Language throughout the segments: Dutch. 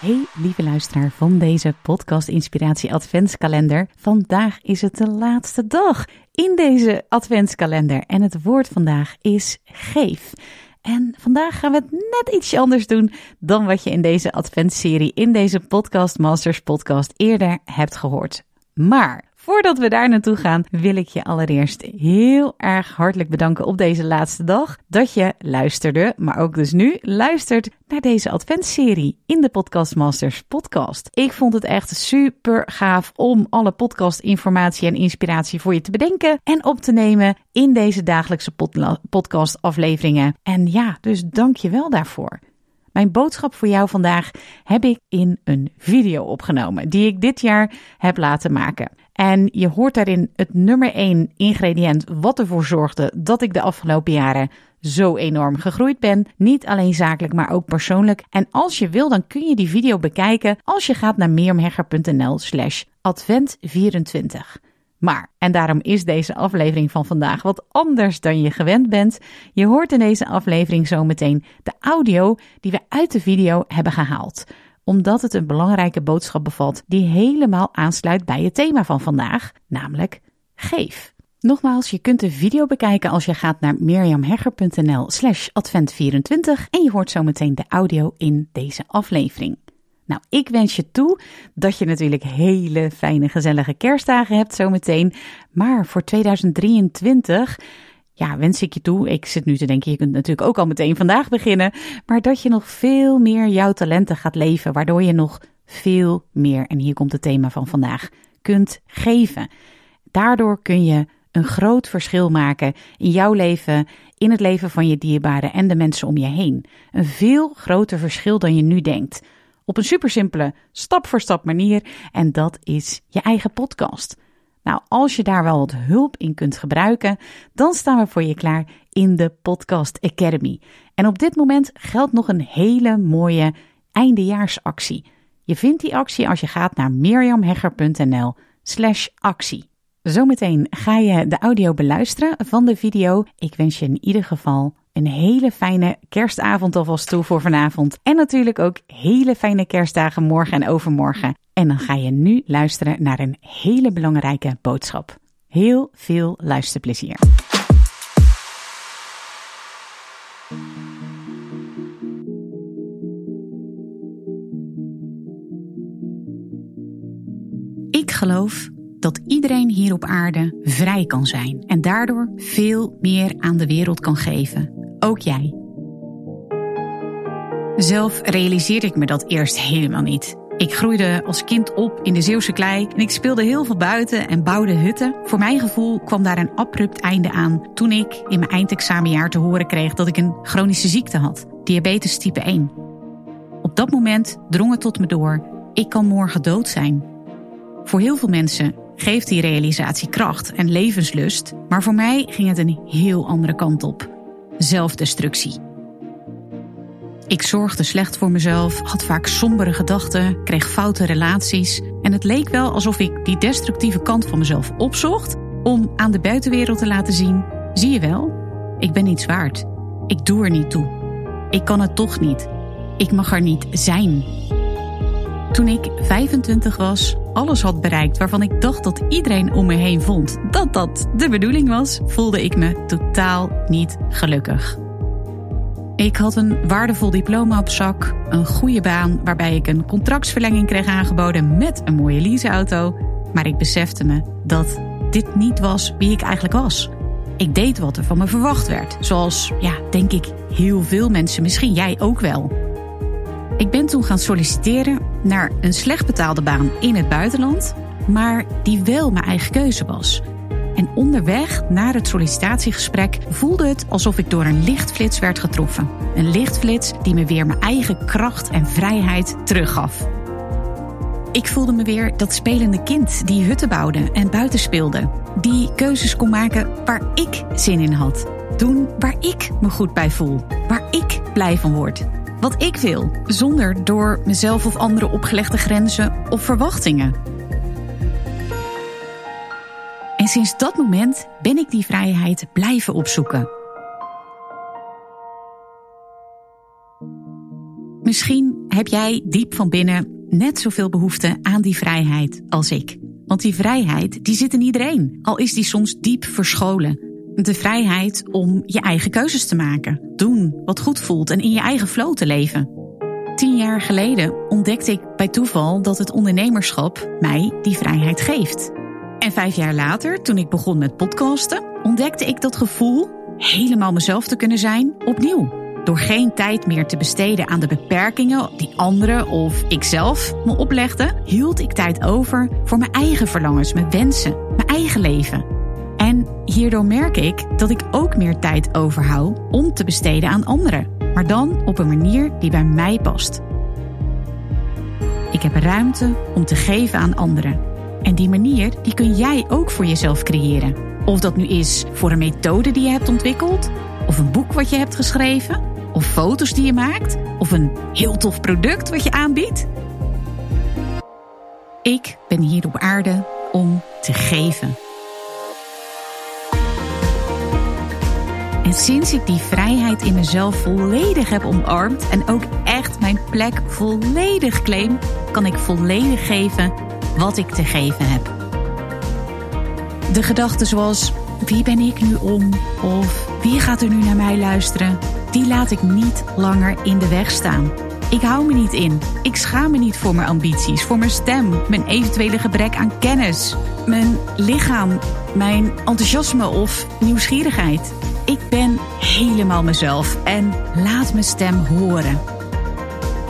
Hey lieve luisteraar van deze podcast Inspiratie Adventskalender. Vandaag is het de laatste dag in deze adventskalender en het woord vandaag is geef. En vandaag gaan we het net ietsje anders doen dan wat je in deze adventsserie, in deze Podcast Masters podcast eerder hebt gehoord. Maar Voordat we daar naartoe gaan, wil ik je allereerst heel erg hartelijk bedanken op deze laatste dag dat je luisterde, maar ook dus nu luistert naar deze adventsserie in de Podcast Masters podcast. Ik vond het echt super gaaf om alle podcastinformatie en inspiratie voor je te bedenken en op te nemen in deze dagelijkse podcast afleveringen. En ja, dus dank je wel daarvoor. Mijn boodschap voor jou vandaag heb ik in een video opgenomen die ik dit jaar heb laten maken. En je hoort daarin het nummer 1 ingrediënt wat ervoor zorgde dat ik de afgelopen jaren zo enorm gegroeid ben. Niet alleen zakelijk, maar ook persoonlijk. En als je wil, dan kun je die video bekijken als je gaat naar meermhegger.nl slash advent24. Maar, en daarom is deze aflevering van vandaag wat anders dan je gewend bent. Je hoort in deze aflevering zometeen de audio die we uit de video hebben gehaald omdat het een belangrijke boodschap bevat die helemaal aansluit bij het thema van vandaag, namelijk geef. Nogmaals, je kunt de video bekijken als je gaat naar mirjamhegger.nl slash advent24 en je hoort zometeen de audio in deze aflevering. Nou, ik wens je toe dat je natuurlijk hele fijne, gezellige kerstdagen hebt zometeen. Maar voor 2023 ja, wens ik je toe. Ik zit nu te denken, je kunt natuurlijk ook al meteen vandaag beginnen. Maar dat je nog veel meer jouw talenten gaat leven. Waardoor je nog veel meer, en hier komt het thema van vandaag, kunt geven. Daardoor kun je een groot verschil maken in jouw leven, in het leven van je dierbaren en de mensen om je heen. Een veel groter verschil dan je nu denkt. Op een super simpele, stap voor stap manier. En dat is je eigen podcast. Nou, als je daar wel wat hulp in kunt gebruiken, dan staan we voor je klaar in de Podcast Academy. En op dit moment geldt nog een hele mooie eindejaarsactie. Je vindt die actie als je gaat naar mirjamhegger.nl slash actie. Zometeen ga je de audio beluisteren van de video. Ik wens je in ieder geval een hele fijne kerstavond alvast toe voor vanavond. En natuurlijk ook hele fijne kerstdagen morgen en overmorgen. En dan ga je nu luisteren naar een hele belangrijke boodschap. Heel veel luisterplezier. Ik geloof dat iedereen hier op aarde vrij kan zijn en daardoor veel meer aan de wereld kan geven. Ook jij. Zelf realiseerde ik me dat eerst helemaal niet. Ik groeide als kind op in de Zeeuwse klei en ik speelde heel veel buiten en bouwde hutten. Voor mijn gevoel kwam daar een abrupt einde aan toen ik in mijn eindexamenjaar te horen kreeg dat ik een chronische ziekte had, diabetes type 1. Op dat moment drong het tot me door: ik kan morgen dood zijn. Voor heel veel mensen geeft die realisatie kracht en levenslust, maar voor mij ging het een heel andere kant op: zelfdestructie. Ik zorgde slecht voor mezelf, had vaak sombere gedachten, kreeg foute relaties. En het leek wel alsof ik die destructieve kant van mezelf opzocht om aan de buitenwereld te laten zien: zie je wel, ik ben niets waard. Ik doe er niet toe. Ik kan het toch niet. Ik mag er niet zijn. Toen ik 25 was, alles had bereikt waarvan ik dacht dat iedereen om me heen vond dat dat de bedoeling was, voelde ik me totaal niet gelukkig. Ik had een waardevol diploma op zak, een goede baan waarbij ik een contractsverlenging kreeg aangeboden met een mooie leaseauto, maar ik besefte me dat dit niet was wie ik eigenlijk was. Ik deed wat er van me verwacht werd, zoals, ja, denk ik, heel veel mensen, misschien jij ook wel. Ik ben toen gaan solliciteren naar een slecht betaalde baan in het buitenland, maar die wel mijn eigen keuze was. En onderweg naar het sollicitatiegesprek voelde het alsof ik door een lichtflits werd getroffen. Een lichtflits die me weer mijn eigen kracht en vrijheid teruggaf. Ik voelde me weer dat spelende kind die hutten bouwde en buiten speelde. Die keuzes kon maken waar ik zin in had. Doen waar ik me goed bij voel. Waar ik blij van word. Wat ik wil, zonder door mezelf of anderen opgelegde grenzen of verwachtingen. En sinds dat moment ben ik die vrijheid blijven opzoeken. Misschien heb jij diep van binnen net zoveel behoefte aan die vrijheid als ik. Want die vrijheid die zit in iedereen, al is die soms diep verscholen. De vrijheid om je eigen keuzes te maken, doen wat goed voelt en in je eigen flow te leven. Tien jaar geleden ontdekte ik bij toeval dat het ondernemerschap mij die vrijheid geeft. En vijf jaar later, toen ik begon met podcasten, ontdekte ik dat gevoel helemaal mezelf te kunnen zijn opnieuw. Door geen tijd meer te besteden aan de beperkingen die anderen of ikzelf me oplegden, hield ik tijd over voor mijn eigen verlangens, mijn wensen, mijn eigen leven. En hierdoor merk ik dat ik ook meer tijd overhoud om te besteden aan anderen, maar dan op een manier die bij mij past. Ik heb ruimte om te geven aan anderen en die manier die kun jij ook voor jezelf creëren. Of dat nu is voor een methode die je hebt ontwikkeld, of een boek wat je hebt geschreven, of foto's die je maakt, of een heel tof product wat je aanbiedt. Ik ben hier op aarde om te geven. En sinds ik die vrijheid in mezelf volledig heb omarmd en ook echt mijn plek volledig claim, kan ik volledig geven wat ik te geven heb. De gedachten zoals wie ben ik nu om of wie gaat er nu naar mij luisteren, die laat ik niet langer in de weg staan. Ik hou me niet in. Ik schaam me niet voor mijn ambities, voor mijn stem, mijn eventuele gebrek aan kennis, mijn lichaam, mijn enthousiasme of nieuwsgierigheid. Ik ben helemaal mezelf en laat mijn stem horen.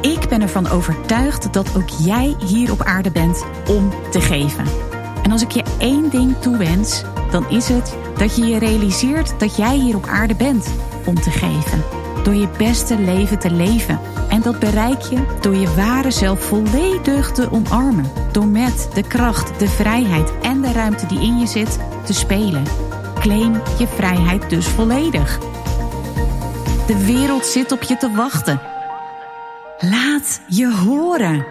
Ik ben ervan overtuigd dat ook jij hier op aarde bent om te geven. En als ik je één ding toewens, dan is het dat je je realiseert dat jij hier op aarde bent om te geven. Door je beste leven te leven. En dat bereik je door je ware zelf volledig te omarmen. Door met de kracht, de vrijheid en de ruimte die in je zit te spelen. Claim je vrijheid dus volledig. De wereld zit op je te wachten. Laat je horen.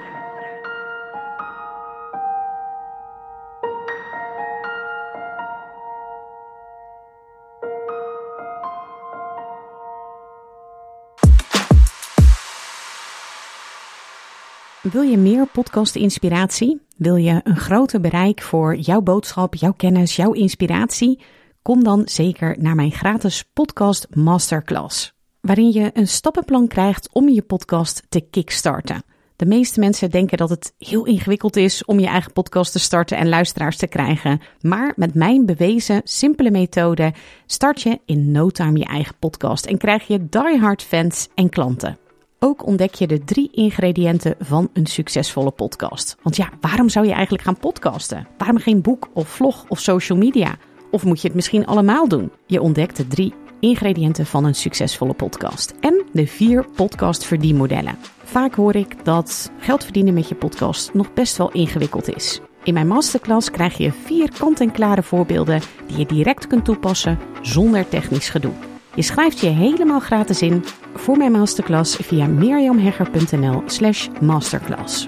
Wil je meer podcast-inspiratie? Wil je een groter bereik voor jouw boodschap, jouw kennis, jouw inspiratie? Kom dan zeker naar mijn gratis podcast masterclass waarin je een stappenplan krijgt om je podcast te kickstarten. De meeste mensen denken dat het heel ingewikkeld is om je eigen podcast te starten en luisteraars te krijgen. Maar met mijn bewezen simpele methode start je in no time je eigen podcast en krijg je diehard fans en klanten. Ook ontdek je de drie ingrediënten van een succesvolle podcast. Want ja, waarom zou je eigenlijk gaan podcasten? Waarom geen boek of vlog of social media? Of moet je het misschien allemaal doen? Je ontdekt de drie ingrediënten van een succesvolle podcast en de vier podcast verdienmodellen. Vaak hoor ik dat geld verdienen met je podcast nog best wel ingewikkeld is. In mijn masterclass krijg je vier kant-en-klare voorbeelden die je direct kunt toepassen zonder technisch gedoe. Je schrijft je helemaal gratis in voor mijn masterclass via mirjamhegger.nl/slash masterclass.